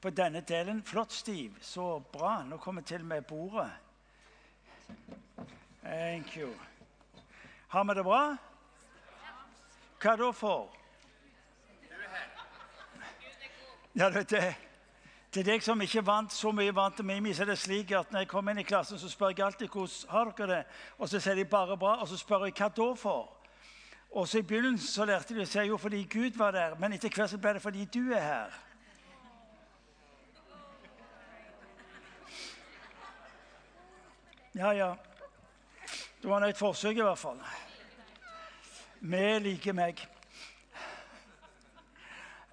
på denne delen. Flott, Stiv. Så bra. Nå kommer til med bordet. Thank you. Har vi det bra? Hva da for? Ja, det, det, til deg som ikke vant så mye vant til Mimi, så er det slik at når jeg kommer inn i klassen, så spør jeg alltid hvordan har dere det Og så sier de bare bra, og så spør jeg hva da for? Og så I begynnelsen så lærte de å si jo fordi Gud var der, men etter hvert så ble det fordi du er her. Ja, ja. Det var nå et forsøk, i hvert fall. Vi liker meg.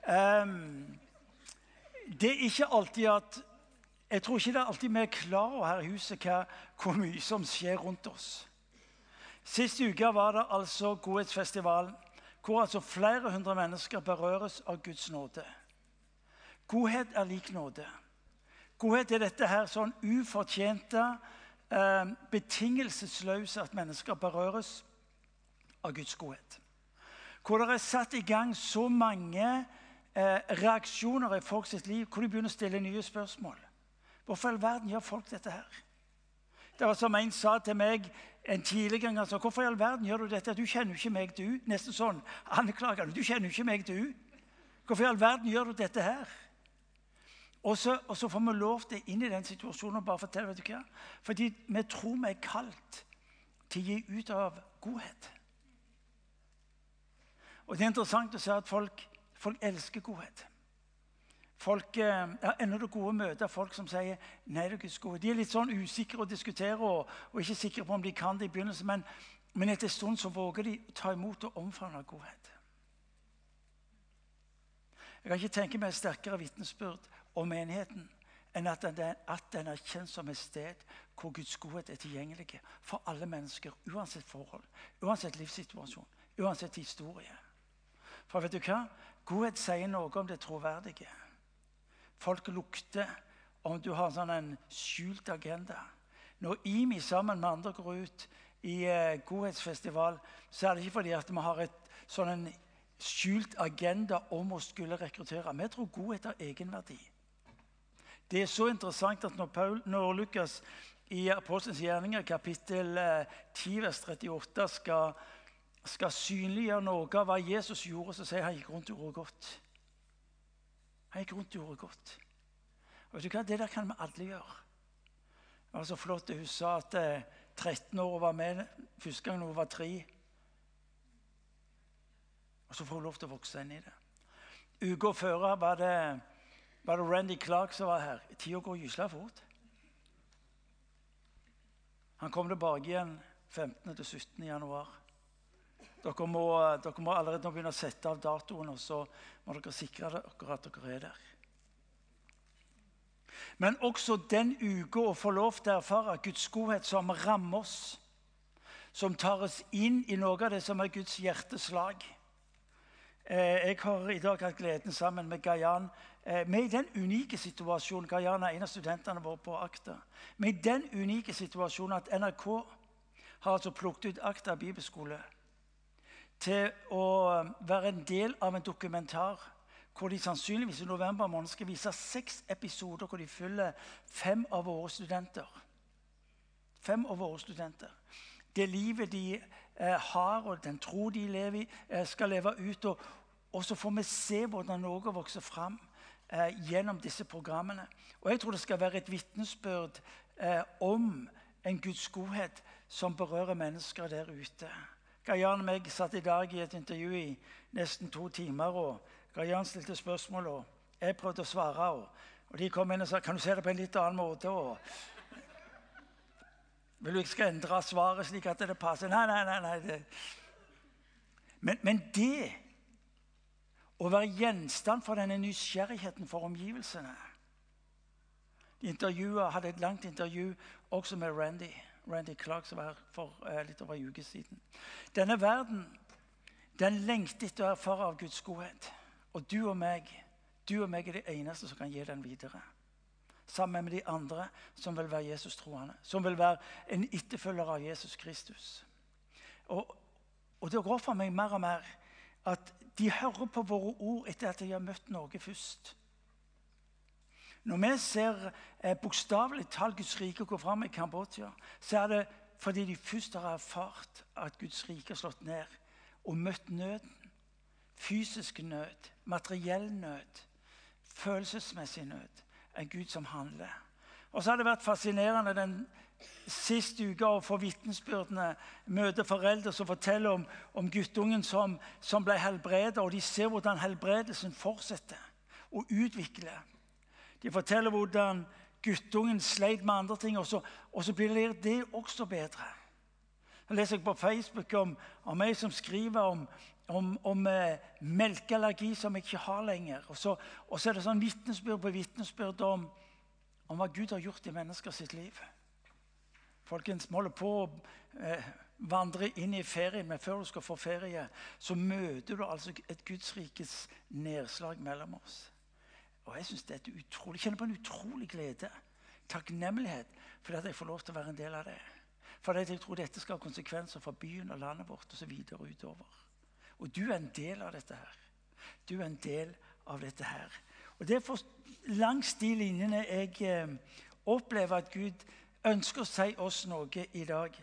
Um, det er ikke alltid at Jeg tror ikke det er alltid vi er klar over her i huset hva, hvor mye som skjer rundt oss. Sist uke var det altså Godhetsfestivalen, hvor altså flere hundre mennesker berøres av Guds nåde. Godhet er lik nåde. Godhet er dette her sånn ufortjente, eh, betingelsesløse at mennesker berøres av Guds godhet. Hvor det er satt i gang så mange eh, reaksjoner i folks liv, hvor de begynner å stille nye spørsmål. Hvorfor i all verden gjør folk dette her? Det var som En sa til meg en tidligere gang altså, 'Hvorfor i all verden gjør du dette?' 'Du kjenner jo ikke meg, du.' Nesten sånn anklagende. 'Du kjenner jo ikke meg, du.' 'Hvorfor i all verden gjør du dette her?' Og så, og så får vi lov til inn i den situasjonen og bare fortelle vet du hva? Fordi vi tror vi er kalt til å gi ut av godhet. Og Det er interessant å se at folk, folk elsker godhet. Folk, ja, ender det gode møter folk som sier nei, det er Guds gode. De er litt sånn usikre og diskuterer og, og ikke sikre på om de kan det i begynnelsen. Men, men etter en stund så våger de å ta imot og omfavne godhet. Jeg kan ikke tenke meg et sterkere vitnesbyrd om menigheten enn at den, at den er kjent som et sted hvor Guds godhet er tilgjengelig for alle mennesker, uansett forhold, uansett livssituasjon, uansett historie. For vet du hva? Godhet sier noe om det troverdige. Folk lukter om du har sånn en skjult agenda. Når IMI sammen med andre går ut i eh, godhetsfestival, så er det ikke fordi at vi har et sånn en skjult agenda om å skulle rekruttere. Vi tror godhet har egenverdi. Det er så interessant at når, Paul, når Lukas i Apostelens gjerninger, kapittel 10, eh, vers 38, skal, skal synliggjøre noe av hva Jesus gjorde, så sier han gikk rundt og gjorde godt. Han gikk rundt og gjorde godt. Og vet du hva? Det der kan vi alle gjøre. Det var så flott det Hun sa at eh, 13 år var med første gang hun var tre. Og så får hun lov til å vokse inn i det. Uka før var det, var det Randy Clark som var her. Tida går gysla fort. Han kom tilbake igjen 15. til 17. januar. Dere må, dere må, allerede nå begynne å sette av datoen, og så må dere sikre dere at dere er der. Men også den uka å få lov til å erfare Guds godhet som rammer oss. Som tar oss inn i noe av det som er Guds hjerteslag. Eh, jeg har i dag hatt gleden sammen med Gayan. Eh, vi er i den unike situasjonen Gajana er en av studentene våre på Akta. Vi er i den unike situasjonen at NRK har altså plukket ut Akta bibelskole til å være en del av en dokumentar hvor de sannsynligvis i november måned skal vise seks episoder hvor de følger fem av våre studenter. Fem av våre studenter. Det livet de eh, har, og den tro de lever i, eh, skal leve ut. Og, og, så får vi se hvordan noe vokser fram eh, gjennom disse programmene. Og jeg tror det skal være et vitnesbyrd eh, om en Guds godhet som berører mennesker der ute. Gayan og meg satt i dag i et intervju i nesten to timer. og Gayan stilte spørsmål, og jeg prøvde å svare. Og, og de kom inn og sa kan du se det på en litt annen måte. og Vil du ikke skal endre svaret slik at det passer? Nei, nei, nei. nei. Men, men det å være gjenstand for denne nysgjerrigheten for omgivelsene De hadde et langt intervju også med Randy. Randy Clark, som var her for uh, litt over en uke siden. Denne verden den lengter etter å erfare av Guds godhet. Og du og meg du og meg er de eneste som kan gi den videre. Sammen med de andre som vil være Jesus-troende. Som vil være en etterfølger av Jesus Kristus. Og, og det går for meg mer og mer at de hører på våre ord etter at de har møtt Norge først. Når vi ser eh, bokstavelig talt Guds rike gå fram i Kambodsja, så er det fordi de først har erfart at Guds rike har slått ned og møtt nøden. Fysisk nød, materiell nød, følelsesmessig nød. En Gud som handler. Og så har det vært fascinerende den siste uke få vitnesbyrdene, møte foreldre som forteller om, om guttungen som, som ble helbredet, og de ser hvordan helbredelsen fortsetter å utvikle. De forteller hvordan guttungen sleit med andre ting, og så, og så blir det også bedre. Jeg leser på Facebook om, om ei som skriver om, om, om eh, melkeallergi som jeg ikke har lenger. Og så, og så er det sånn vitnesbyrd på vitnesbyrd om, om hva Gud har gjort i mennesker sitt liv. Folkens, vi holder på å eh, vandre inn i ferien, men før du skal få ferie, så møter du altså et Guds rikes nedslag mellom oss. Og Jeg synes det er et utrolig, kjenner på en utrolig glede, takknemlighet, for at jeg får lov til å være en del av det. For at jeg tror dette skal ha konsekvenser for byen og landet vårt osv. utover. Og du er en del av dette her. Du er en del av dette her. Og Det er langs de linjene jeg eh, opplever at Gud ønsker å si oss noe i dag.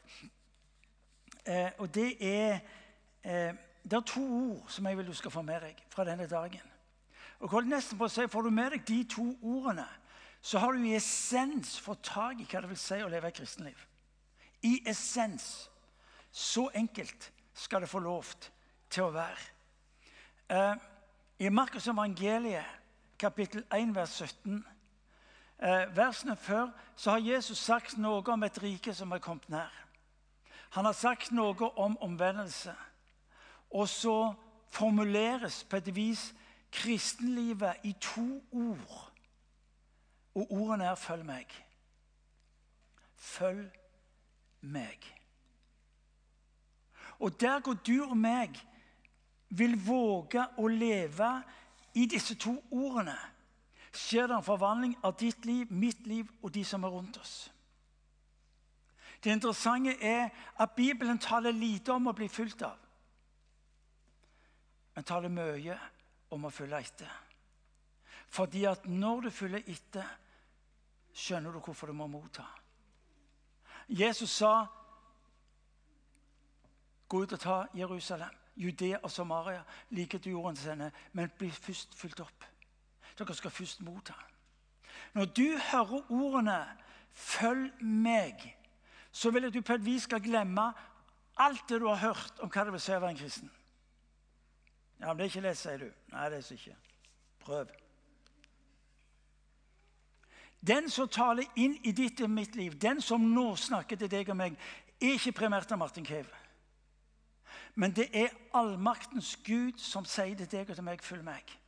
Eh, og det er, eh, det er to ord som jeg vil du skal få med deg fra denne dagen. Og hold nesten på å si, Får du med deg de to ordene, så har du i essens fått tak i hva det vil si å leve et kristenliv. I essens. Så enkelt skal det få lov til å være. Eh, I Markus evangeliet, kapittel 1, vers 17 eh, versene før så har Jesus sagt noe om et rike som er kommet nær. Han har sagt noe om omvendelse. Og så formuleres på et vis kristenlivet i to ord. Og ordene er 'følg meg'. Følg meg. Og der går du og meg vil våge å leve i disse to ordene skjer det en forvandling av ditt liv, mitt liv og de som er rundt oss. Det interessante er at Bibelen taler lite om å bli fulgt av, men taler mye om å følge etter. Fordi at når du følger etter, skjønner du hvorfor du må motta. Jesus sa, 'Gå ut og ta Jerusalem, Judea og Samaria, like til jorden sine, men bli først fulgt opp.' Dere skal først motta. Når du hører ordene 'følg meg', så vil jeg du på et vis skal glemme alt det du har hørt om hva det vil si å være en kristen. Ja, men det er ikke lett, sier du. Nei, det er ikke. Prøv. Den som taler inn i ditt og mitt liv, den som nå snakker til deg og meg, er ikke primært av Martin Cave. Men det er allmaktens Gud som sier til deg og til meg 'følg meg'.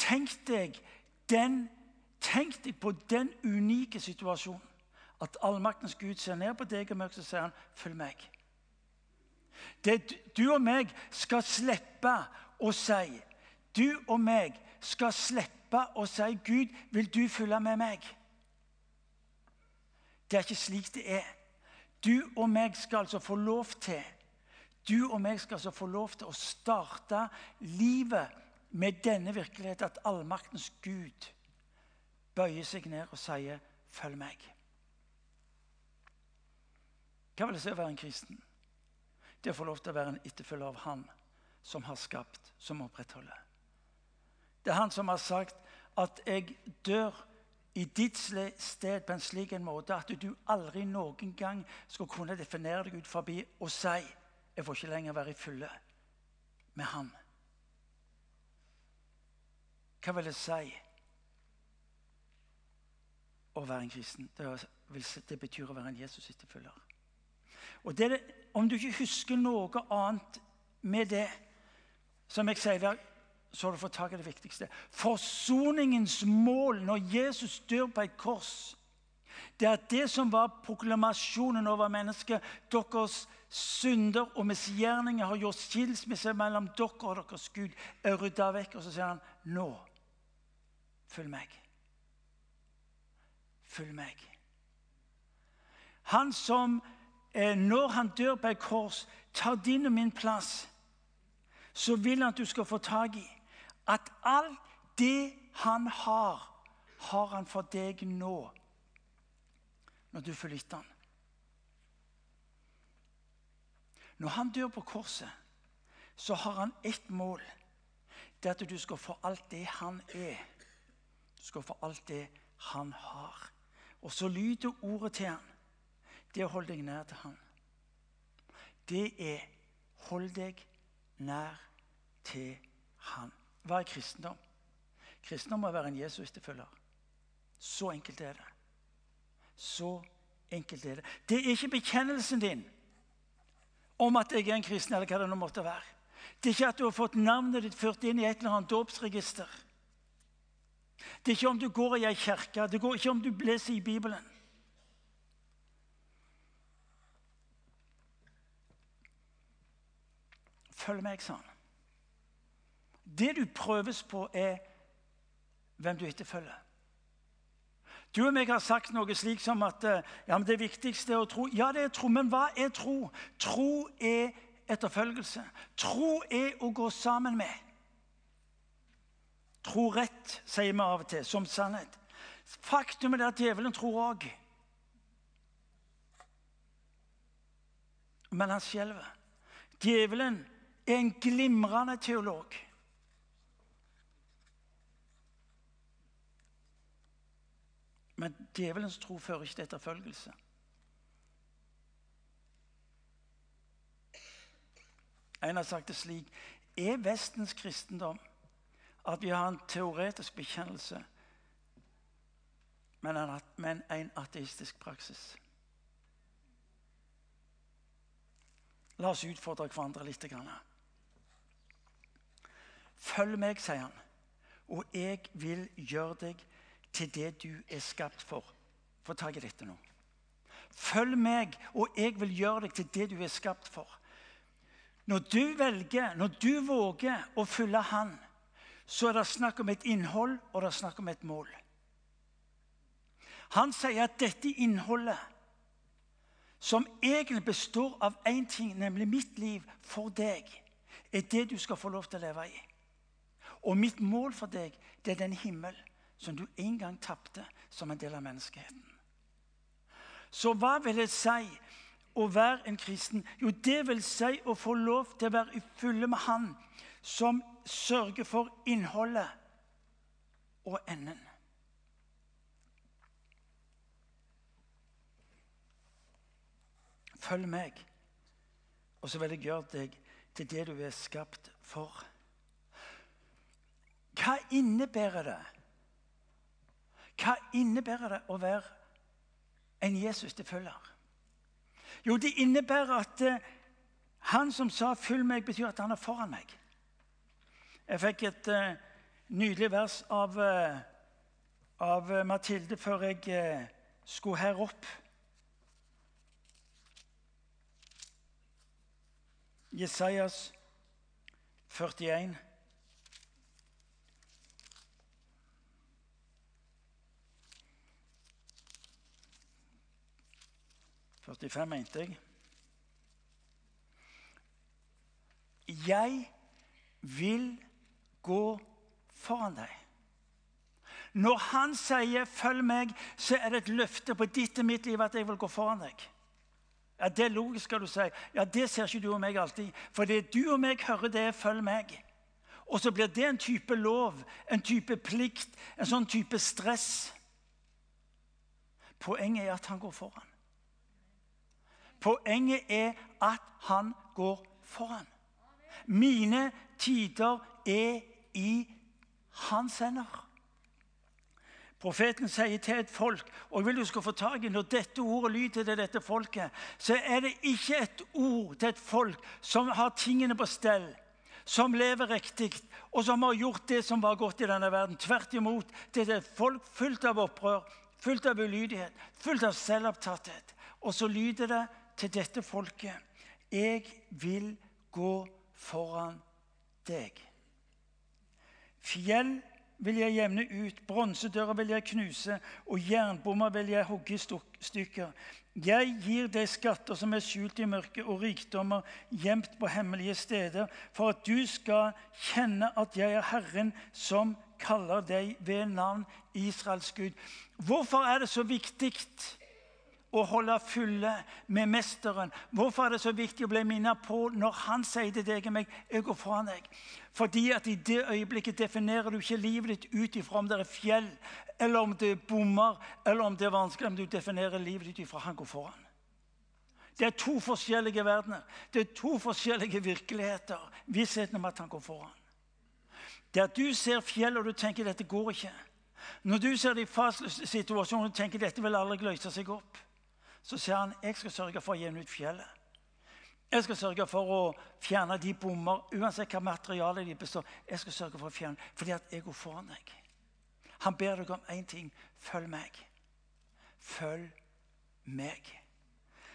Tenk deg, den, tenk deg på den unike situasjonen at allmaktens Gud ser ned på deg og meg og sier han, 'Følg meg'. Det du og meg skal slippe å si Du og meg skal slippe å si 'Gud, vil du følge med meg?' Det er ikke slik det er. Du og meg skal altså få lov til Du og meg skal altså få lov til å starte livet med denne virkeligheten at allmaktens Gud bøyer seg ned og sier 'følg meg'. Hva vil det si å være en kristen? Det å få lov til å være en etterfølger av Han som har skapt, som opprettholder. Det er Han som har sagt at 'jeg dør i ditt sted på en slik en måte at du aldri noen gang skal kunne definere deg ut forbi og si 'jeg får ikke lenger være i fylle med Han'. Hva vil det si å være en kristen? Det, betyr å være en Jesus-etterfølger. Og det, Om du ikke husker noe annet med det, som jeg sier så har du fått tak i det viktigste. Forsoningens mål når Jesus dør på et kors, det er at det som var proklamasjonen over mennesket Deres synder og misgjerninger har gjort skilsmisse mellom dere og deres Gud, er rydda vekk. Og så sier han nå Følg meg. Følg meg. Han som, eh, når han dør på et kors, tar din og min plass, så vil han at du skal få tak i at alt det han har, har han for deg nå, når du følger han. Når han dør på korset, så har han ett mål. Det er at du skal få alt det han er. Du skal få alt det han har. Og så lyder ordet til han. Det er å holde deg nær til han. Det er hold deg nær til han. Hva er kristendom? Kristendom må være en Jesus-etterfølger. Så enkelt er det. Så enkelt er det. Det er ikke bekjennelsen din om at jeg er en kristen, eller hva det nå måtte være. Det er ikke at du har fått navnet ditt ført inn i et eller annet dåpsregister. Det er ikke om du går i ei kirke, det går ikke om du leser i Bibelen. Følg meg, sa han. Det du prøves på, er hvem du etterfølger. Du og meg har sagt noe slik som at eh, ja, det viktigste er å tro. Ja, det er tro, men hva er tro? Tro er etterfølgelse. Tro er å gå sammen med. Tro rett, sier vi av og til, som sannhet. Faktum er at djevelen tror òg. Men han skjelver. Djevelen er en glimrende teolog. Men djevelens tro fører ikke til etterfølgelse. En har sagt det slik Er Vestens kristendom at vi har en teoretisk bekjennelse, men en ateistisk praksis? La oss utfordre hverandre litt. Følg meg, sier han, og jeg vil gjøre deg til det du er skapt for. Få tak i dette nå. Følg meg, og jeg vil gjøre deg til det du er skapt for. Når du velger, når du våger å følge Han, så er det snakk om et innhold, og det er snakk om et mål. Han sier at dette innholdet, som egentlig består av én ting, nemlig mitt liv for deg, er det du skal få lov til å leve i. Og mitt mål for deg, det er den himmel som du en gang tapte som en del av menneskeheten. Så hva vil det si å være en kristen? Jo, det vil si å få lov til å være i fulle med Han som sørger for innholdet og enden. Følg meg, og så vil jeg gjøre deg til det du er skapt for. Hva innebærer det? Hva innebærer det å være en Jesus-tilfølger? Jo, det innebærer at uh, han som sa 'følg meg', betyr at han er foran meg. Jeg fikk et uh, nydelig vers av, uh, av Mathilde før jeg skulle her opp. Jesajas 41. 45, mente jeg. Jeg vil gå foran deg. Når han sier 'følg meg', så er det et løfte på ditt og mitt liv at jeg vil gå foran deg. Ja, Det er logisk, skal du si. Ja, Det ser ikke du og meg alltid. For det du og meg hører, det er 'følg meg'. Og så blir det en type lov, en type plikt, en sånn type stress. Poenget er at han går foran. Poenget er at han går foran. Mine tider er i hans hender. Profeten sier til et folk og jeg vil du skal få tak i, Når dette ordet lyder til dette folket, så er det ikke et ord til et folk som har tingene på stell, som lever riktig, og som har gjort det som var godt i denne verden. Tvert imot. Det er et folk fullt av opprør, fullt av ulydighet, fullt av selvopptatthet. Og så lyder det til dette folket. Jeg vil gå foran deg. Fjell vil jeg jevne ut, bronsedører vil jeg knuse, og jernbommer vil jeg hogge i stykker. Jeg gir deg skatter som er skjult i mørket, og rikdommer gjemt på hemmelige steder, for at du skal kjenne at jeg er Herren som kaller deg ved navn Israels Gud. Hvorfor er det så viktig å holde fulle med Mesteren? Hvorfor er det så viktig å bli minnet på når han sier til deg og meg jeg går foran deg? Fordi at i det øyeblikket definerer du ikke livet ditt ut ifra om det er fjell, eller om det er bommer, eller om det er vanskelig. Men du definerer livet ditt ifra han går foran. Det er to forskjellige verdener. Det er to forskjellige virkeligheter. Vissheten om at han går foran. Det at du ser fjell og du tenker dette går ikke. Når du ser det i fastløse situasjon og tenker dette vil aldri løse seg opp, så sier han jeg skal sørge for å jevne ut fjellet. Jeg skal sørge for å fjerne de bommer, uansett hva materialet de består. Jeg skal sørge for å fjerne, fordi at jeg går foran deg. Han ber deg om én ting. Følg meg. Følg meg.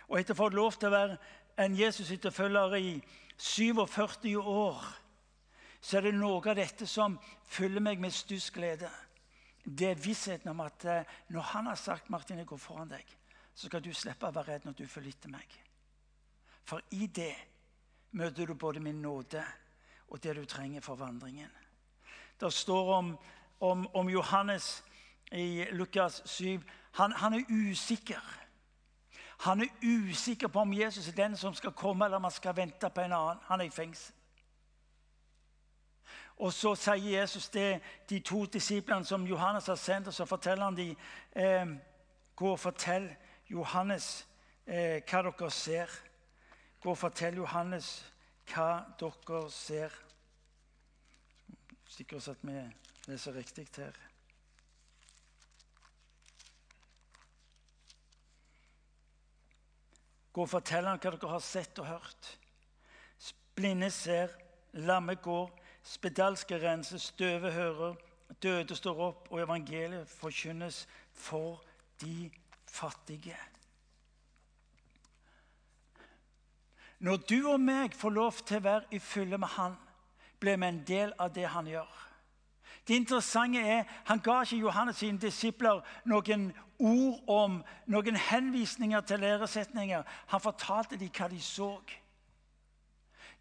Og etter å ha fått lov til å være en Jesus-etterfølger i 47 år, så er det noe av dette som fyller meg med stuss glede. Det er vissheten om at eh, når han har sagt Martin, jeg går foran deg, så skal du slippe å være redd når du forlater meg. For i det møter du både min nåde og det du trenger for vandringen. Det står om, om, om Johannes i Lukas 7. Han, han, er usikker. Han er usikker på om Jesus er den som skal komme, eller om han skal vente på en annen. Han er i fengsel. Og så sier Jesus det de to disiplene som Johannes har sendt, og så forteller han dem eh, Gå og fortell Johannes eh, hva dere ser. Gå og fortell Johannes hva dere ser. Sikkert at vi leser riktig her. Gå og fortell ham hva dere har sett og hørt. Blinde ser, lamme går, spedalske renses, døve hører, døde står opp, og evangeliet forkynnes for de fattige. Når du og meg får lov til å være i fylle med Han, blir vi en del av det Han gjør. Det interessante er Han ga ikke Johannes sine disipler noen ord om noen henvisninger til læresetninger. Han fortalte dem hva de så.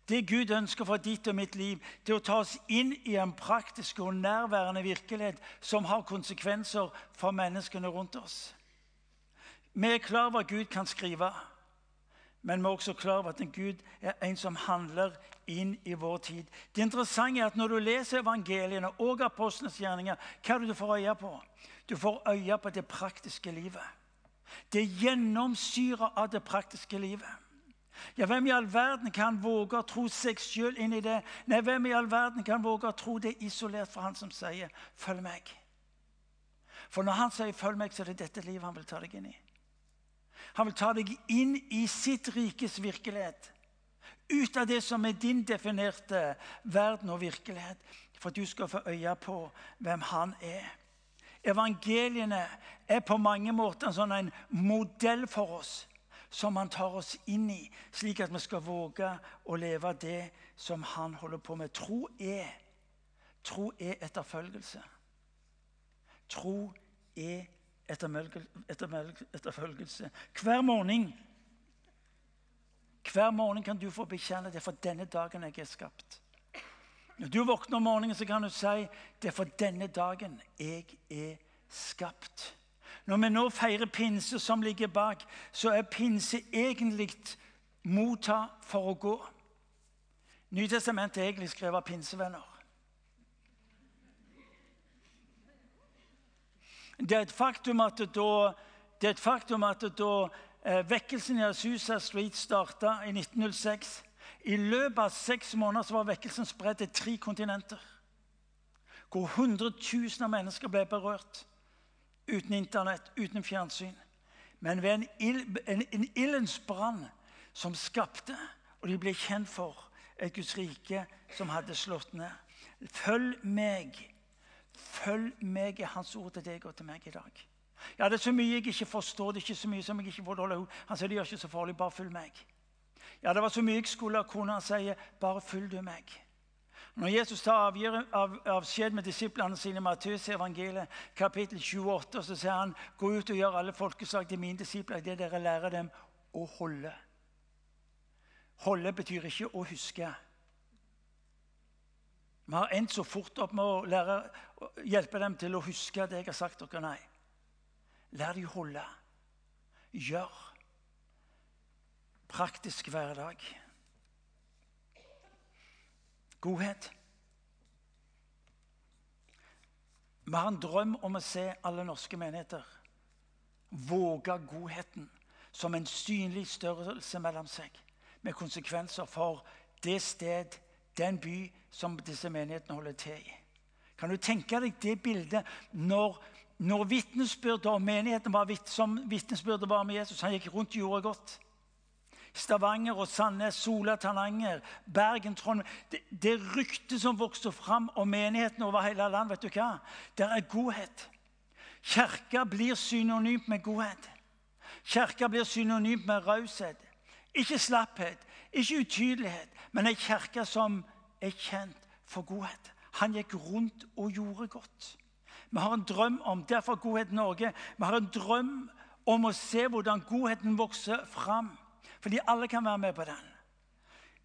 Det Gud ønsker for ditt og mitt liv, det er å ta oss inn i en praktisk og nærværende virkelighet som har konsekvenser for menneskene rundt oss. Vi er klar over at Gud kan skrive, men vi er også klar over at en Gud er en som handler inn i vår tid. Det interessante er at Når du leser evangeliene og apostlenes gjerninger, hva er det du får øye på? Du får øye på det praktiske livet. Det gjennomsyrer av det praktiske livet. Ja, Hvem i all verden kan våge å tro seg sjøl inn i det? Nei, Hvem i all verden kan våge å tro det isolert fra han som sier 'følg meg'? For når han sier 'følg meg', så er det dette livet han vil ta deg inn i. Han vil ta deg inn i sitt rikes virkelighet. Ut av det som er din definerte verden og virkelighet. For at du skal få øye på hvem han er. Evangeliene er på mange måter en sånn en modell for oss som han tar oss inn i, slik at vi skal våge å leve det som han holder på med. Tro er, tro er etterfølgelse. Tro er etterfølgelse. Hver morgen hver morgen kan du få bekjenne det er for denne dagen jeg er skapt. Når du våkner om morgenen, så kan du si det er for denne dagen jeg er skapt. Når vi nå feirer pinse som ligger bak, så er pinse egentlig motta for å gå. Nytestamentet er egentlig skrevet av pinsevenner. Det er et faktum at da, faktum at da eh, vekkelsen i Azusa Street starta i 1906 I løpet av seks måneder så var vekkelsen spredt til tre kontinenter. Hvor hundretusener av mennesker ble berørt uten Internett, uten fjernsyn. Men ved en, ild, en ildens brann som skapte, og de ble kjent for et Guds rike som hadde slått ned. Følg meg. Følg meg i hans ord til deg og til meg i dag. Ja, Det er så mye jeg ikke forstår, det er ikke så mye som jeg ikke får holde Han sier det gjør ikke så farlig, bare følg meg. Ja, Det var så mye jeg skulle ha kunnet. Han sier bare følg du meg. Når Jesus tar avskjed med disiplene sine i Matteus evangeliet, kapittel 28, så sier han gå ut og gjør alle folkeslag til mine disipler det dere lærer dem å holde. Holde betyr ikke å huske. Vi har endt så fort opp med å lære, hjelpe dem til å huske det jeg har sagt dere. Nei. Lær dem holde. Gjør. Praktisk hverdag. Godhet. Vi har en drøm om å se alle norske menigheter våge godheten som en synlig størrelse mellom seg, med konsekvenser for det sted, den by som disse menighetene holder til i. Kan du tenke deg det bildet når, når vitnesbyrdet om menigheten var som vitnesbyrdet var med Jesus? Han gikk rundt og gjorde godt. Stavanger og Sandnes, Sola, Tananger, Bergen, Trondheim Det, det ryktet som vokste fram om menigheten over hele landet, vet du hva? Det er godhet. Kirka blir synonymt med godhet. Kirka blir synonymt med raushet. Ikke slapphet, ikke utydelighet, men ei kirke som er kjent for godhet. Han gikk rundt og gjorde godt. Vi har en drøm om derfor Godhet Norge. Vi har en drøm om å se hvordan godheten vokser fram. Fordi alle kan være med på den.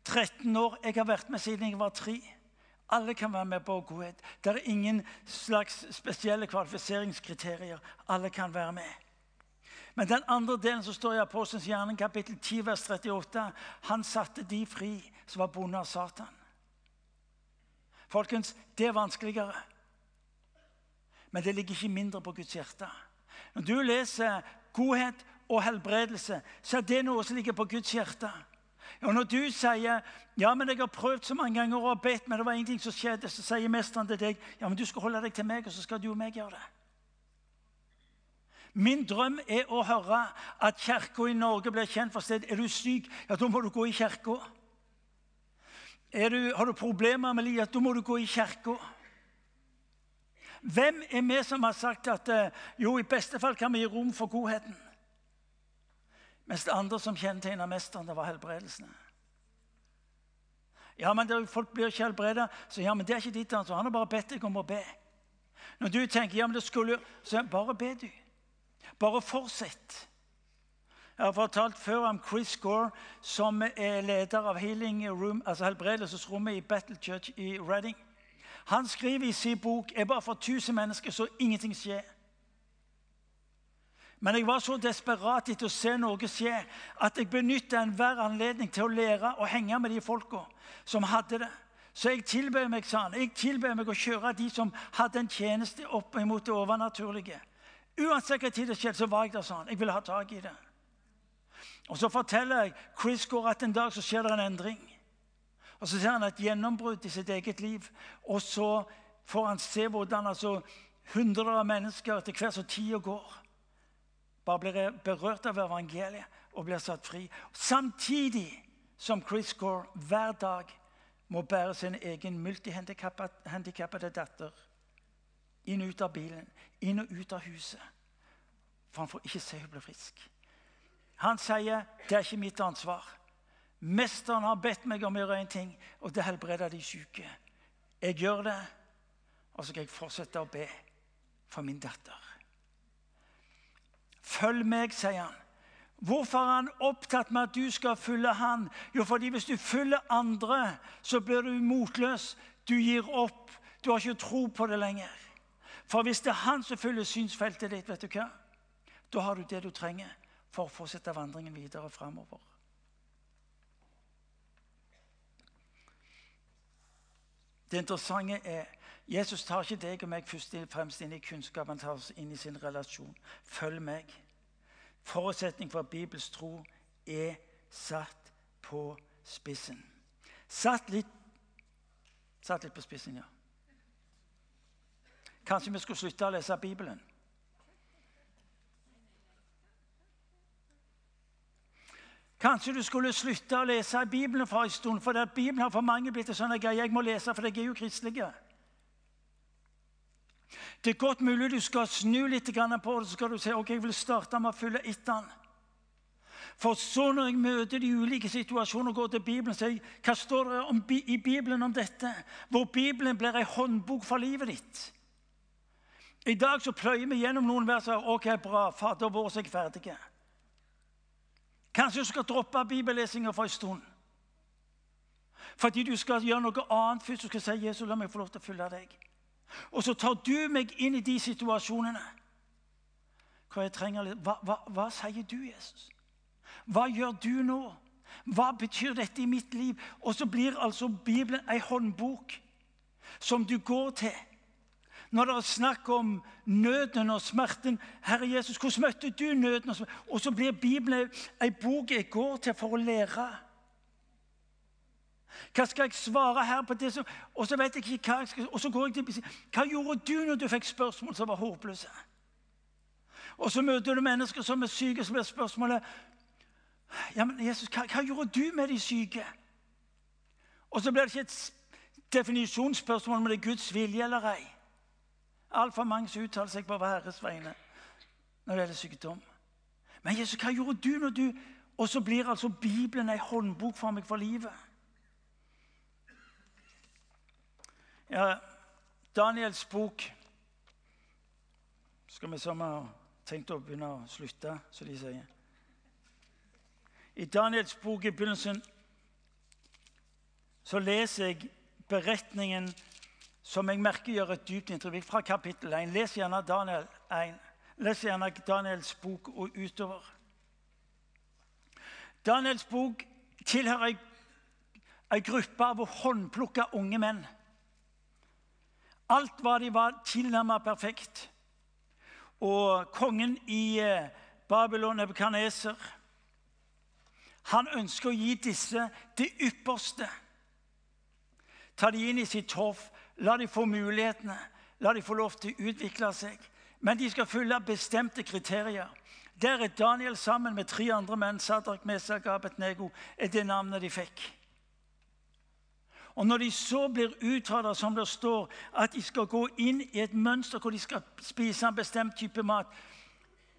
13 år. Jeg har vært med siden jeg var tre. Alle kan være med på godhet. Det er ingen slags spesielle kvalifiseringskriterier. Alle kan være med. Men den andre delen som står i Apostelens gjerning, kapittel 10, vers 38, han satte de fri som var bonde av Satan. Folkens, det er vanskeligere. Men det ligger ikke mindre på Guds hjerte. Når du leser godhet og helbredelse, så er det noe som ligger på Guds hjerte. Og Når du sier ja, men jeg har prøvd så mange ganger og bedt, men det var ingenting som skjedde, så sier mesteren til deg ja, men du skal holde deg til meg, og så skal du og meg gjøre det. Min drøm er å høre at kirka i Norge blir kjent for sted. Er du syk, ja, da må du gå i kirka. Har du problemer med livet, da må du gå i kirka. Hvem er vi som har sagt at eh, jo, i beste fall kan vi gi rom for godheten? Mens det andre som kjennetegna mesteren, det var helbredelsene. Ja, men der Folk blir ikke helbreda. Så ja, men det er ikke ditt ansvar. Han har bare bedt deg om å be. Når du tenker ja, men det skulle Så bare be, du. Bare fortsett. Jeg har fortalt før om Chris Gore, som er leder av Healing Room, altså helbredelsesrommet i Battle Church i Reading. Han skriver i sin bok er bare for 1000 mennesker, så ingenting skjer. Men jeg var så desperat etter å se noe skje at jeg benytta enhver anledning til å lære og henge med de folka som hadde det. Så jeg tilbød meg sa han, jeg meg å kjøre de som hadde en tjeneste opp mot det overnaturlige. Uansett hva tid det skjedde, så var jeg der sånn. Jeg ville ha tak i det. Og Så forteller jeg Chris går at en dag så skjer det en endring. Og Så ser han et gjennombrudd i sitt eget liv. Og så får han se hvordan altså, hundrer av mennesker etter hvert som tida går bare blir berørt av evangeliet og blir satt fri. Samtidig som Chris Gore hver dag må bære sin egen multihandikappede datter inn og ut av bilen, inn og ut av huset. For han får ikke se hun blir frisk. Han sier det er ikke mitt ansvar. Mesteren har bedt meg om å gjøre en ting, og det helbreder de syke. Jeg gjør det, og så skal jeg fortsette å be for min datter. Følg meg, sier han. Hvorfor er han opptatt med at du skal følge han? Jo, fordi hvis du følger andre, så blir du motløs. Du gir opp. Du har ikke tro på det lenger. For hvis det er han som fyller synsfeltet ditt, vet du hva? da har du det du trenger for å fortsette vandringen videre framover. Det interessante er Jesus tar ikke deg og meg først og fremst inn i kunnskap, han tar oss inn i sin relasjon. Følg meg. Forutsetning for Bibels tro er satt på spissen. Satt litt, satt litt på spissen, ja. Kanskje vi skulle slutte å lese Bibelen? Kanskje du skulle slutte å lese Bibelen for en stund, for Bibelen har for mange blitt en sånn greie jeg må lese, for jeg er jo kristelig. Det er godt mulig du skal snu litt på det så skal du si ok, jeg vil starte med å følge etter den. For så når jeg møter de ulike situasjoner og går til Bibelen, sier jeg hva står det om, i Bibelen om dette? Hvor Bibelen blir ei håndbok for livet ditt. I dag så pløyer vi gjennom noen vers og ok, bra, Fader vår, så er jeg ferdig. Kanskje du skal droppe bibellesinga for en stund. Fordi du skal gjøre noe annet først. Du skal si 'Jesus, la meg få lov til å følge deg'. Og så tar du meg inn i de situasjonene. Hva, jeg trenger, hva, hva, hva sier du, Jesus? Hva gjør du nå? Hva betyr dette i mitt liv? Og så blir altså Bibelen ei håndbok som du går til. Når det er snakk om nøden og smerten Herre Jesus, hvordan møtte du nøden? Og, smerten? og så blir Bibelen ei bok jeg går til for å lære. Hva skal jeg svare her på det som Og så vet jeg ikke hva jeg skal Og så går jeg til Hva gjorde du når du fikk spørsmål som var håpløse? Og så møter du mennesker som er syke, så blir spørsmålet ja, men Jesus, hva, hva gjorde du med de syke? Og så blir det ikke et definisjonsspørsmål om det er Guds vilje eller ei. Altfor mange som uttaler seg på Herres vegne når det gjelder sykdom. Men Jesus, hva gjorde du når du Og så blir altså Bibelen ei håndbok for meg for livet. Ja, Daniels bok Skal vi som har tenkt å begynne å slutte, som de sier. I Daniels bok i begynnelsen så leser jeg beretningen som jeg merker gjør et dypt inntrykk fra kapittel 1. Les gjerne Daniel 1. Les gjerne Daniels bok og utover. Daniels bok tilhører ei gruppe av håndplukka unge menn. Alt hva de var tilnærmet perfekt. Og kongen i eh, Babylon, Nebukadneser, han ønsker å gi disse det ypperste. Ta de inn i sitt hoff, la de få mulighetene, la de få lov til å utvikle seg. Men de skal følge bestemte kriterier. Der er Daniel sammen med tre andre menn, Sadrak, Mesak Abednego, er det navnet de fikk. Og Når de så blir utfordret, som det står, at de skal gå inn i et mønster hvor de skal spise en bestemt type mat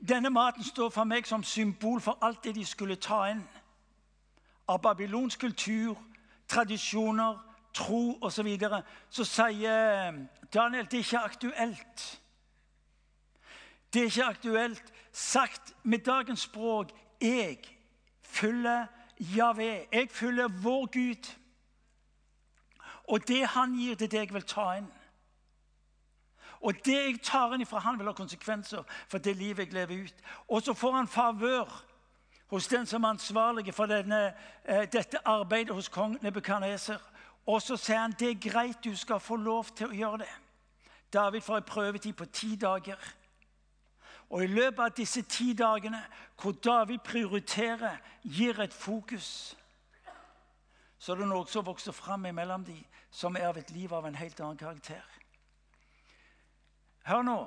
Denne maten står for meg som symbol for alt det de skulle ta inn av babylonsk kultur, tradisjoner, tro osv., så, videre, så sier Daniel det er ikke aktuelt. Det er ikke aktuelt. Sagt med dagens språk jeg følger Javé. Jeg følger vår Gud. Og det han gir, det er det jeg vil ta inn. Og det jeg tar inn ifra han, vil ha konsekvenser for det livet jeg lever ut. Og så får han favør hos den som er ansvarlig for denne, eh, dette arbeidet hos kong Nebukadneser. Og så sier han det er greit, du skal få lov til å gjøre det. David får en prøvetid på ti dager. Og i løpet av disse ti dagene, hvor David prioriterer, gir et fokus, så er det noe som vokser fram mellom dem, som er av et liv av en helt annen karakter. Hør nå.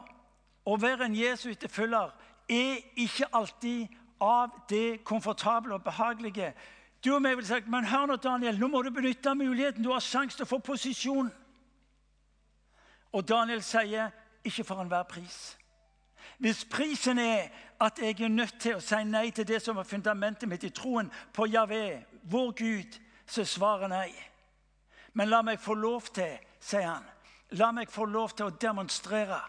Å være en Jesu etterfølger er ikke alltid av det komfortable og behagelige. Du og meg ville sagt, men hør nå, Daniel, nå må du benytte muligheten. Du har sjanse til å få posisjon. Og Daniel sier, ikke for enhver pris. Hvis prisen er at jeg er nødt til å si nei til det som er fundamentet mitt i troen på Javé, vår Gud, så er svaret nei. Men la meg få lov til, sier han, la meg få lov til å demonstrere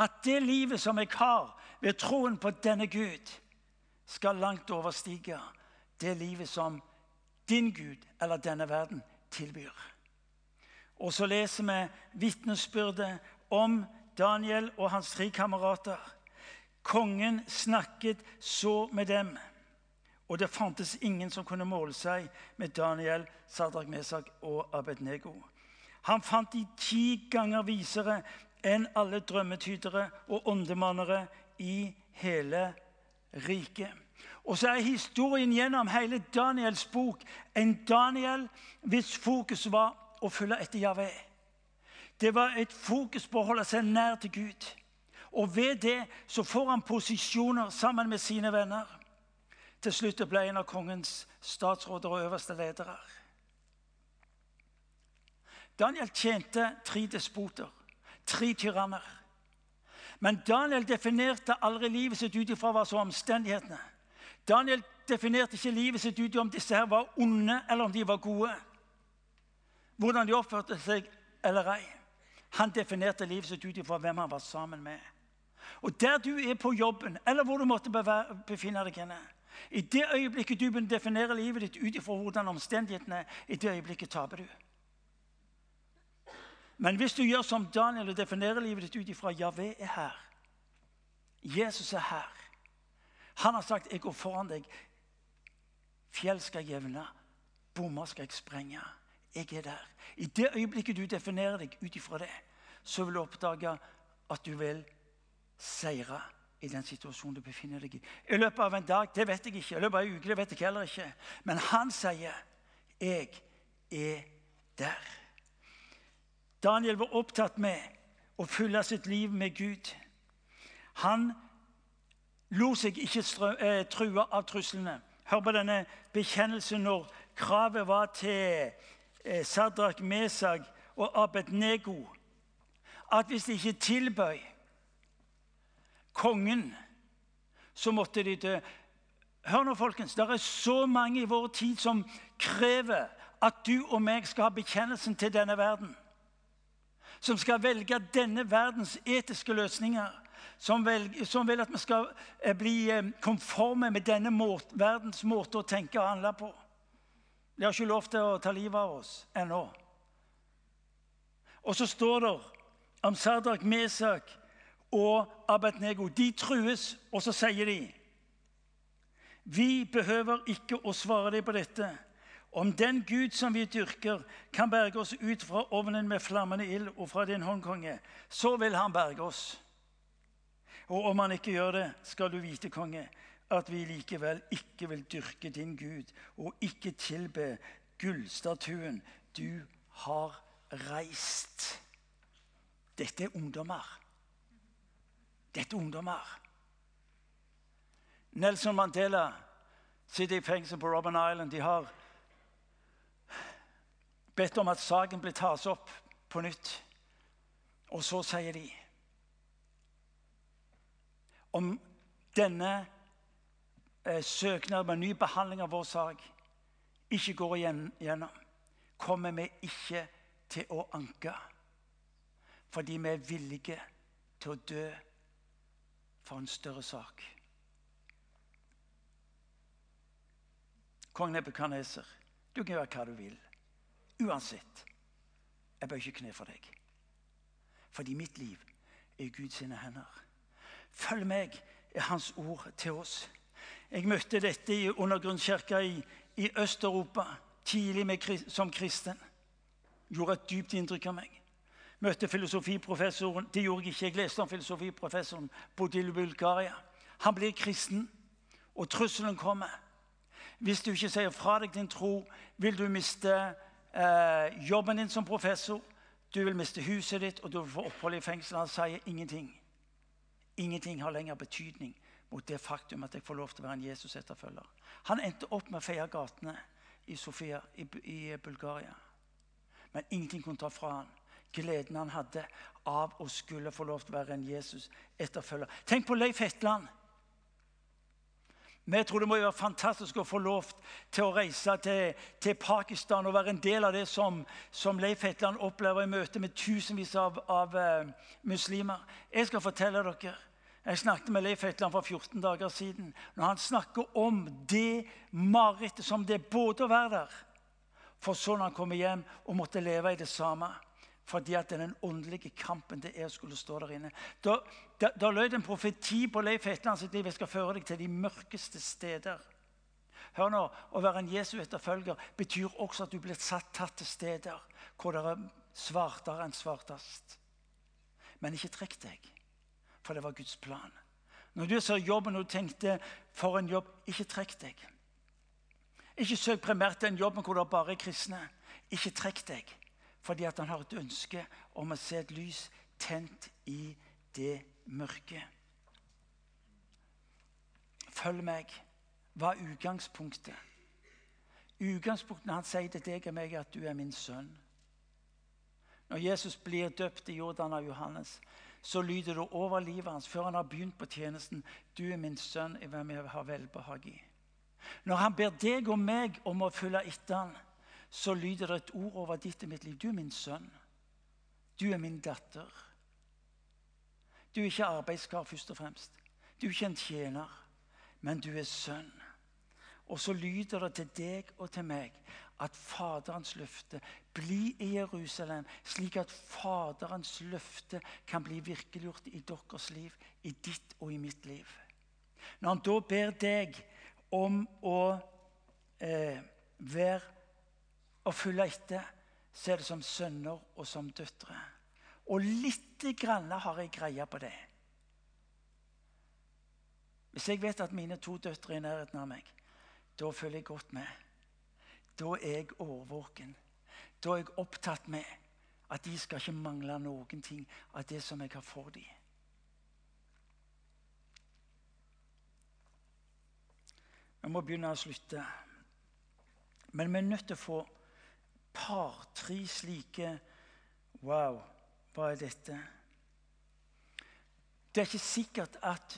at det livet som jeg har ved troen på denne Gud, skal langt overstige det livet som din Gud eller denne verden tilbyr. Og så leser vi vitnesbyrdet om Daniel og hans tre kamerater. Kongen snakket så med dem, og det fantes ingen som kunne måle seg med Daniel, Sadrak Mesak og Abednego. Han fant de ti ganger visere enn alle drømmetydere og åndemannere i hele riket. Og så er historien gjennom hele Daniels bok en Daniel hvis fokus var å følge etter Javé. Det var et fokus på å holde seg nær til Gud. Og ved det så får han posisjoner sammen med sine venner. Til slutt ble en av kongens statsråder og øverste ledere. Daniel tjente tre despoter, tre tyranner. Men Daniel definerte aldri livet sitt ut ifra hva som omstendighetene. Daniel definerte ikke livet sitt ut i om disse her var onde eller om de var gode. Hvordan de oppførte seg eller ei. Han definerte livet sitt ut ifra hvem han var sammen med. Og Der du er på jobben, eller hvor du måtte befinne deg, henne, I det øyeblikket du begynner å definere livet ditt ut ifra hvordan omstendighetene er, i det øyeblikket taper du. Men hvis du gjør som Daniel og definerer livet ditt ut ifra Javé er her, Jesus er her Han har sagt 'Jeg går foran deg'. Fjell skal jeg jevne, bommer skal jeg sprenge. Jeg er der. I det øyeblikket du definerer deg ut ifra det, så vil du oppdage at du vil seire i den situasjonen du befinner deg i. I løpet av en dag det vet jeg ikke. I løpet av en uke det vet jeg heller ikke. Men han sier 'Jeg er der'. Daniel var opptatt med å fylle sitt liv med Gud. Han lot seg ikke eh, true av truslene. Hør på denne bekjennelsen når kravet var til eh, Sadrak, Mesak og Abednego at hvis de ikke tilbøy kongen, så måtte de dø. Hør nå, folkens. Det er så mange i vår tid som krever at du og meg skal ha bekjennelsen til denne verden. Som skal velge denne verdens etiske løsninger. Som, velger, som vil at vi skal eh, bli eh, konforme med denne måte, verdens måte å tenke og handle på. De har ikke lov til å ta livet av oss ennå. Og så står det om Sardak, Mesak og Abednego. De trues, og så sier de Vi behøver ikke å svare deg på dette. Om den Gud som vi dyrker, kan berge oss ut fra ovnen med flammende ild og fra din hånd, konge, så vil han berge oss. Og om han ikke gjør det, skal du vite, konge, at vi likevel ikke vil dyrke din Gud og ikke tilbe gullstatuen du har reist. Dette er ungdommer. Dette er ungdommer. Nelson Mandela sitter i fengsel på Robben Island. De har bedt om at saken blir tas opp på nytt. Og så sier de om denne eh, søknaden om ny behandling av vår sak ikke går igjennom, kommer vi ikke til å anke. Fordi vi er villige til å dø for en større sak. Kong Nebukadneser, du kan gjøre hva du vil. Uansett. Jeg bør ikke kne for deg. Fordi mitt liv er i Guds hender. Følg meg, er Hans ord til oss. Jeg møtte dette i undergrunnskirka i, i Øst-Europa tidlig med, som kristen. Gjorde et dypt inntrykk av meg møtte filosofiprofessoren. Det gjorde jeg ikke. Jeg leste om filosofiprofessoren. Bodde i Bulgaria. Han blir kristen, og trusselen kommer. Hvis du ikke sier fra deg din tro, vil du miste eh, jobben din som professor. Du vil miste huset ditt, og du vil få opphold i fengsel. Han sier ingenting. Ingenting har lenger betydning mot det faktum at jeg får lov til å være en Jesus-etterfølger. Han endte opp med å feie gatene i Sofia i, i Bulgaria. Men ingenting kunne ta fra han gleden han hadde av å skulle få lov til å være en Jesus-etterfølger. Tenk på Leif Hetland. Vi tror det må være fantastisk å få lov til å reise til, til Pakistan og være en del av det som, som Leif Hetland opplever i møte med tusenvis av, av uh, muslimer. Jeg skal fortelle dere jeg snakket med Leif Hetland for 14 dager siden. Når han snakker om det marerittet som det er både å være der, for så når han kommer hjem og måtte leve i det samme fordi at det er den åndelige kampen det er å skulle stå der inne. Da, da, da lød en profeti på Leif Hetland sitt liv. Jeg skal føre deg til de mørkeste steder. Hør nå, Å være en Jesu etterfølger betyr også at du blir satt tatt til steder hvor det er svartere enn svartest. Men ikke trekk deg, for det var Guds plan. Når du ser jobben og tenkte 'for en jobb', ikke trekk deg. Ikke søk primært den jobben hvor det bare er kristne. Ikke trekk deg fordi at han har et ønske om å se et lys tent i det mørke. Følg meg. Hva er utgangspunktet? Utgangspunktet når han sier til deg og meg at du er min sønn. Når Jesus blir døpt i Jordan av Johannes, så lyder det over livet hans før han har begynt på tjenesten. Du er min sønn i hvem jeg har velbehag i. Når han ber deg og meg om å følge etter han, så lyder det et ord over ditt og mitt liv. Du er min sønn. Du er min datter. Du er ikke arbeidskar først og fremst. Du er ikke en tjener, men du er sønn. Og så lyder det til deg og til meg at Faderens løfte bli i Jerusalem, slik at Faderens løfte kan bli virkeliggjort i deres liv, i ditt og i mitt liv. Når han da ber deg om å eh, være og følge etter, så er det som sønner og som døtre. Og lite grann har jeg greie på det. Hvis jeg vet at mine to døtre er i nærheten av meg, da følger jeg godt med. Da er jeg årvåken. Da er jeg opptatt med at de skal ikke mangle noen ting av det som jeg har for dem. Vi må begynne å slutte. Men vi er nødt til å få par-tre slike Wow, hva er dette? Det er ikke sikkert at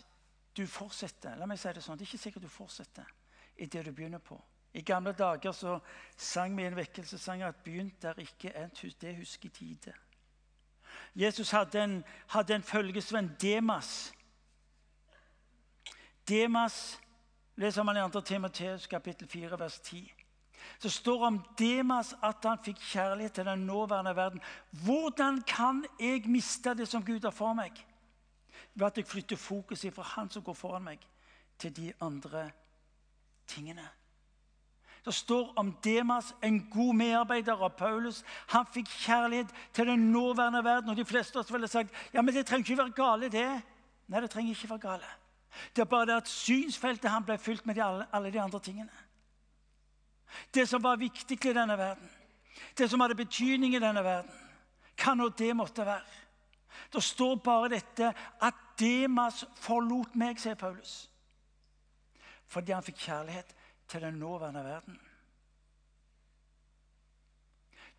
du fortsetter. La meg si Det sånn, det er ikke sikkert du fortsetter i det du begynner på. I gamle dager så sang vi en vekkelsessang at 'begynt der ikke endt. Det husker tide. Jesus hadde en, hadde en følgesvenn, Demas. Demas leser man i 2. Timoteus kapittel 4, vers 10. Så står om Demas at han fikk kjærlighet til den nåværende verden. Hvordan kan jeg miste det som Gud har for meg? Ved at jeg flytter fokuset fra han som går foran meg, til de andre tingene. Det står om Demas, en god medarbeider av Paulus. Han fikk kjærlighet til den nåværende verden. Og de fleste av oss ville sagt ja, men det trenger ikke være gale, det. Nei, det trenger ikke være gale. Det er bare det at synsfeltet han ble fylt med de, alle, de andre tingene. Det som var viktig i denne verden, det som hadde betydning i denne verden, hva nå det måtte være. Det står bare dette at Demas forlot meg, sier Paulus. Fordi han fikk kjærlighet til den nåværende verden.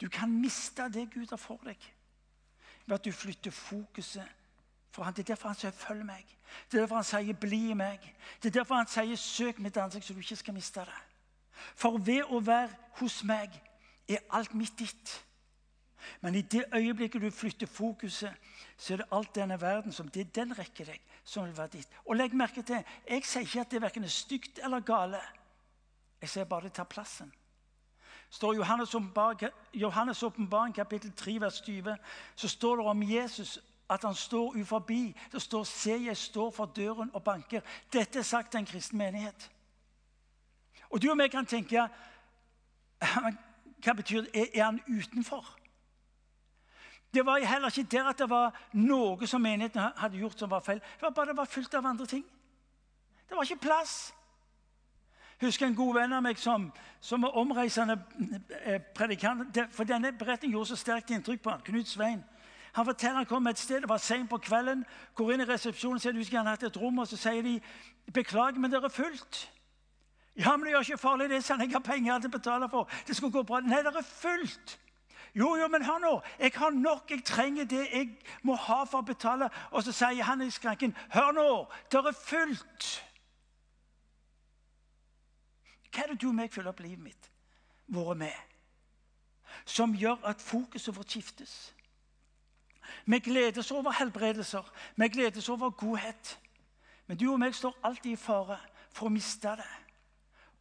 Du kan miste det Gud har for deg, ved at du flytter fokuset fra han. Det er derfor han sier 'følg meg'. Det er derfor han sier 'bli meg'. Det er derfor han sier 'søk mitt ansikt', så du ikke skal miste det. For ved å være hos meg er alt mitt ditt. Men i det øyeblikket du flytter fokuset, så er det alt denne verden som det den rekker deg, som vil være ditt. Og legg merke til, Jeg sier ikke at det verken er stygt eller gale. Jeg ser bare det tar plassen. står Johannes' åpenbaring kapittel 3, vers 20, så står det om Jesus at han står uforbi. Det står 'Se, jeg står for døren og banker'. Dette er sagt til en kristen menighet. Og du og meg kan tenke Hva betyr det? Er han utenfor? Det var heller ikke der at det var noe som menigheten hadde gjort som var feil. Det var bare det var fullt av andre ting. Det var ikke plass. Husker en god venn av meg som, som var omreisende eh, predikant. For denne beretningen gjorde så sterkt inntrykk på han, Knut Svein. Han forteller han kom et sted, det var sent på kvelden. Går inn i resepsjonen sier du han hatt et rom, og så sier de beklager, men det er fullt. Ja, men det gjør ikke farlig, det sånn. jeg har penger til å betale for. Det skulle gå bra. Nei, det er fullt. Jo, jo, men hør nå. Jeg har nok. Jeg trenger det jeg må ha for å betale. Og så sier han i skranken, hør nå, det er fullt. Hva er det du og meg følger opp livet mitt vært med? Som gjør at fokuset vårt skiftes. Vi gledes over helbredelser, vi gledes over godhet. Men du og meg står alltid i fare for å miste det.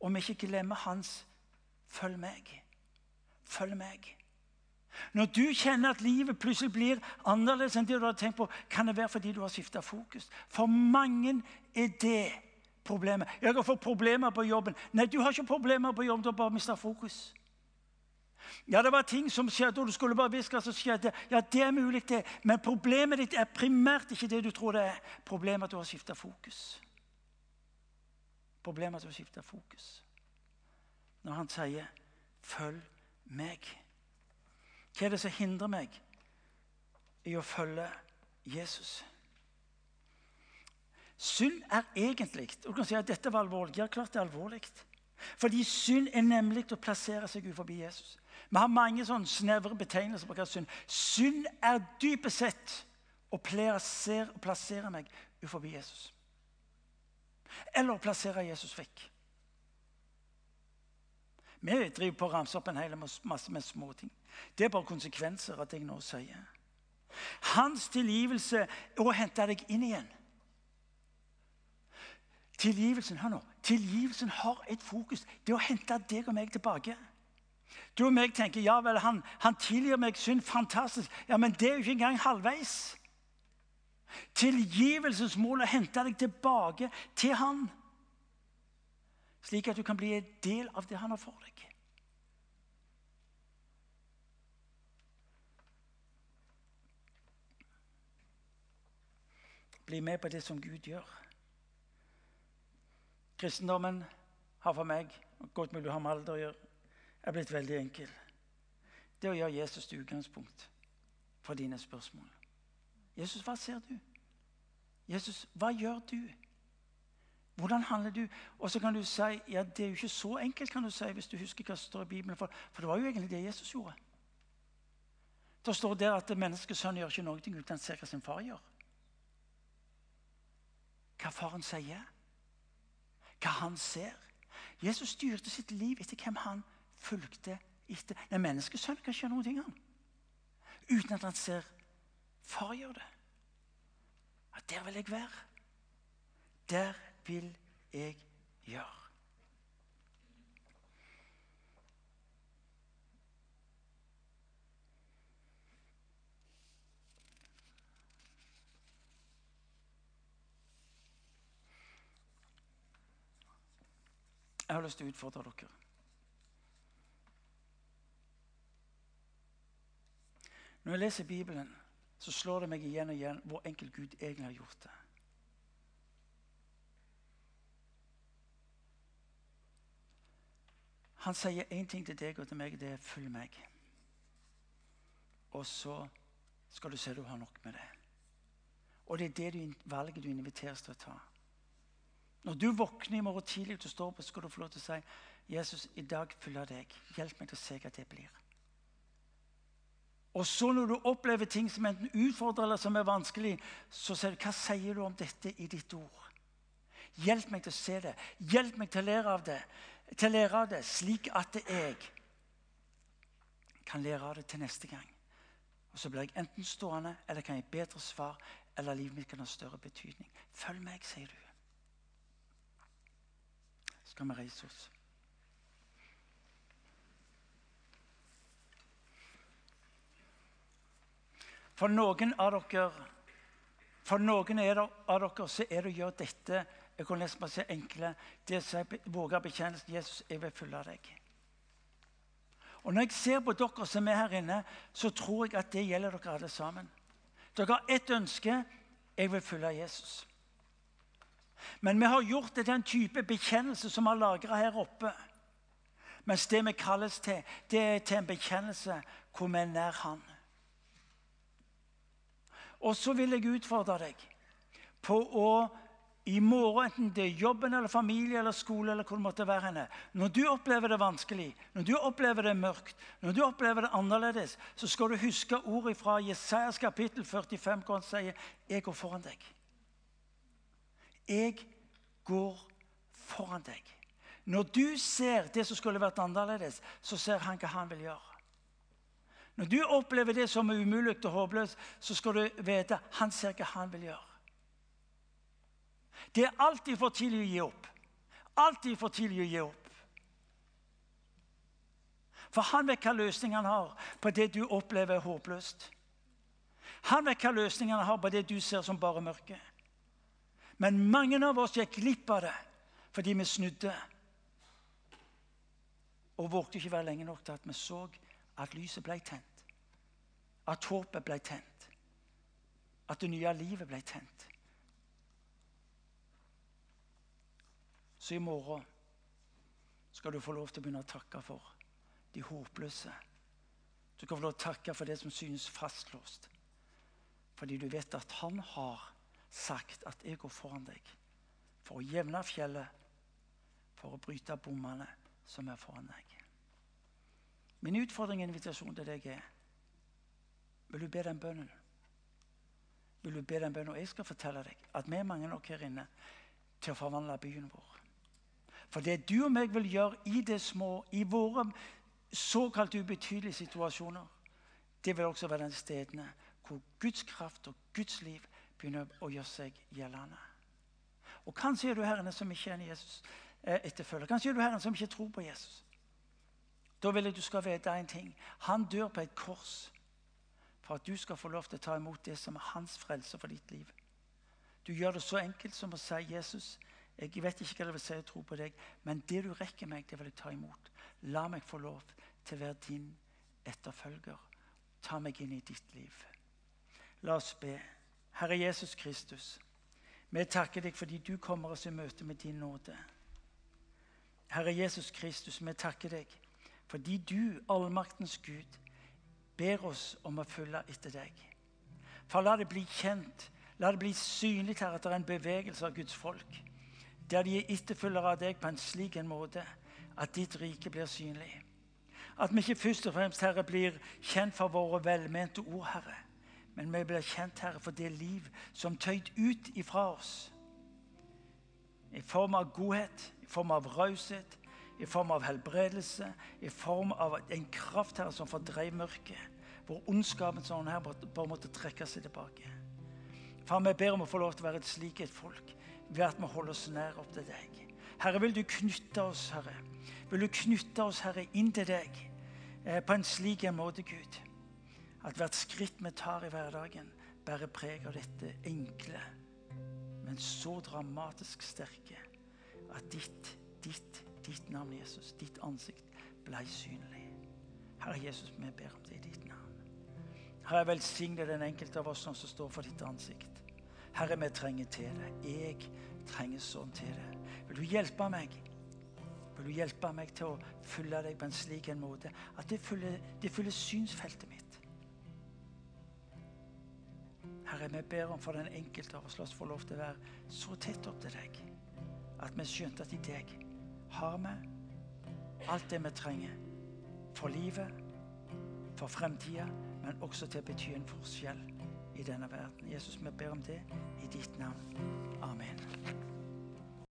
Om vi ikke glemmer hans 'følg meg'. Følg meg. Når du kjenner at livet plutselig blir annerledes enn det du har tenkt på, kan det være fordi du har skifta fokus. For mange er det problemet. Jeg har fått problemer på jobben. Nei, du har ikke problemer på jobben, du har bare mista fokus. Ja, det var ting som skjedde, og du skulle bare visst hva som skjedde. Ja, det er mulig, det. Men problemet ditt er primært ikke det du tror det er. Problemet er at du har skifta fokus. Problemet er at du har skifta fokus. Når han sier 'følg meg'. Hva er det som hindrer meg i å følge Jesus? Synd er egentlig og Du kan si at dette var alvorlig. Ja, klart det er alvorlig. Fordi synd er nemlig å plassere seg utenfor Jesus. Vi har mange sånne snevre betegnelser på hva synd Synd er dypest sett å plassere, plassere meg utenfor Jesus. Eller å plassere Jesus vekk. Vi driver på å ramse opp en hel masse med småting. Det er bare konsekvenser det jeg nå sier. Hans tilgivelse er å hente deg inn igjen Tilgivelsen hør nå, tilgivelsen har et fokus. Det å hente deg og meg tilbake. Du og meg tenker ja vel, han, han tilgir meg synd. Fantastisk. Ja, Men det er jo ikke engang halvveis. Tilgivelsens mål er å hente deg tilbake til han. Slik at du kan bli en del av det han har for deg. Bli med på det som Gud gjør. Kristendommen har for meg godt mulig å ha med alder å gjøre, er blitt veldig enkel. Det å gjøre Jesus til utgangspunkt for dine spørsmål. Jesus, hva ser du? Jesus, hva gjør du? Hvordan handler du? Og så kan du si ja, det er jo ikke så enkelt, kan du si, hvis du husker hva som står i Bibelen. For, for det var jo egentlig det Jesus gjorde. Det står der at menneskesønnen gjør ikke noe uten å se hva sin far gjør. Hva faren sier, hva han ser. Jesus styrte sitt liv etter hvem han fulgte etter. En menneskesønn kan ikke gjøre noen ting, han. Uten at han ser far gjøre det. At der vil jeg være. Der vil jeg gjøre? Jeg har lyst til å utfordre dere. Når jeg leser Bibelen, så slår det meg igjen og igjen hvor enkel Gud egentlig har gjort det. Han sier én ting til deg og til meg. Det er 'følg meg'. Og så skal du se du har nok med det. Og det er det du, valget du inviteres til å ta. Når du våkner i morgen tidlig og står opp, skal du få lov til å si 'Jesus, i dag følger deg. Hjelp meg til å se hva det blir'. Og så når du opplever ting som enten utfordrer eller som er vanskelig, så sier du 'Hva sier du om dette i ditt ord?' Hjelp meg til å se det. Hjelp meg til å lære av det til å lære av det, slik at jeg kan lære av det til neste gang. Og Så blir jeg enten stående, eller kan jeg bedre svar, eller livet mitt kan ha større betydning. Følg meg, sier du. Skal vi reise oss. For noen av dere for noen av dere så er det å gjøre dette jeg kunne nesten bare si enkle. Det å våge bekjennelsen Jesus, jeg vil følge deg. Og Når jeg ser på dere som er her inne, så tror jeg at det gjelder dere alle sammen. Dere har ett ønske jeg vil følge Jesus. Men vi har gjort det til en type bekjennelse som vi har lagra her oppe. Mens det vi kalles til, det er til en bekjennelse hvor vi er nær Han. Og så vil jeg utfordre deg på å i morgen, enten det er jobben eller familie eller skole, eller hvor det måtte være henne. Når du opplever det vanskelig, når du opplever det mørkt, når du opplever det annerledes, så skal du huske ordet fra Jesajas kapittel 45, hvor han sier 'Jeg går foran deg'. Jeg går foran deg. Når du ser det som skulle vært annerledes, så ser han hva han vil gjøre. Når du opplever det som er umulig og håpløst, så skal du vite han ser hva han vil gjøre. Det er alltid for tidlig å gi opp. Alltid for tidlig å gi opp. For han vet hva løsningen han har på det du opplever er håpløst. Han vet hva løsningen han har på det du ser som bare mørke. Men mange av oss gikk glipp av det fordi vi snudde. Og vågte ikke være lenge nok til at vi så at lyset ble tent. At håpet ble tent. At det nye livet ble tent. Så i morgen skal du få lov til å begynne å takke for de håpløse. Du kan få lov til å takke for det som synes fastlåst. Fordi du vet at han har sagt at 'jeg går foran deg' for å jevne fjellet, for å bryte bommene som er foran deg. Min utfordring og invitasjon til deg er Vil du be den bønnen? Vil du be den bønnen? Og jeg skal fortelle deg at vi er mange nok her inne til å forvandle byen vår. For det du og meg vil gjøre i det små, i våre såkalt ubetydelige situasjoner, det vil også være de stedene hvor Guds kraft og Guds liv begynner å gjøre seg gjeldende. Og kanskje er du her inne som ikke er en Jesus eh. Kanskje er du her inne som ikke tror på Jesus. Da vil jeg du skal vite en ting. Han dør på et kors for at du skal få lov til å ta imot det som er hans frelse for ditt liv. Du gjør det så enkelt som å si 'Jesus, jeg vet ikke hva det vil si å tro på deg', men det du rekker meg, det vil jeg ta imot. La meg få lov til å være din etterfølger. Ta meg inn i ditt liv. La oss be. Herre Jesus Kristus, vi takker deg fordi du kommer oss i møte med din nåde. Herre Jesus Kristus, vi takker deg fordi du, allmaktens Gud, ber oss om å følge etter deg. For la det bli kjent, la det bli synlig her at det er en bevegelse av Guds folk. Der de er etterfølgere av deg på en slik en måte at ditt rike blir synlig. At vi ikke først og fremst Herre, blir kjent for våre velmente ord, Herre. Men vi blir kjent, Herre, for det liv som tøyd ut ifra oss. I form av godhet, i form av raushet, i form av helbredelse, i form av en kraft Herre, som fordreiv mørket. Hvor ondskapen sånn her bare måtte trekke seg tilbake. Far, vi ber om å få lov til å være et slik folk ved at vi holder oss nær opp til deg. Herre, vil du knytte oss, Herre? Vil du knytte oss, Herre, inn til deg eh, på en slik måte, Gud? At hvert skritt vi tar i hverdagen, bærer preg av dette enkle, men så dramatisk sterke at ditt, ditt ditt navn, Jesus, ditt ansikt, ble synlig. Herre Jesus, vi ber om det i ditt navn. Herre, velsigne den enkelte av oss som står for ditt ansikt. Herre, vi trenger til det. Jeg trenger sånn til det. Vil du hjelpe meg? Vil du hjelpe meg til å følge deg på en slik en måte at det fyller, det fyller synsfeltet mitt? Herre, vi ber om for den enkelte av oss la oss få lov til å være så tett opp til deg at vi skjønte at i deg har vi alt det vi trenger for livet, for fremtida, men også til å bety en forskjell i denne verden. Jesus, vi ber om det i ditt navn.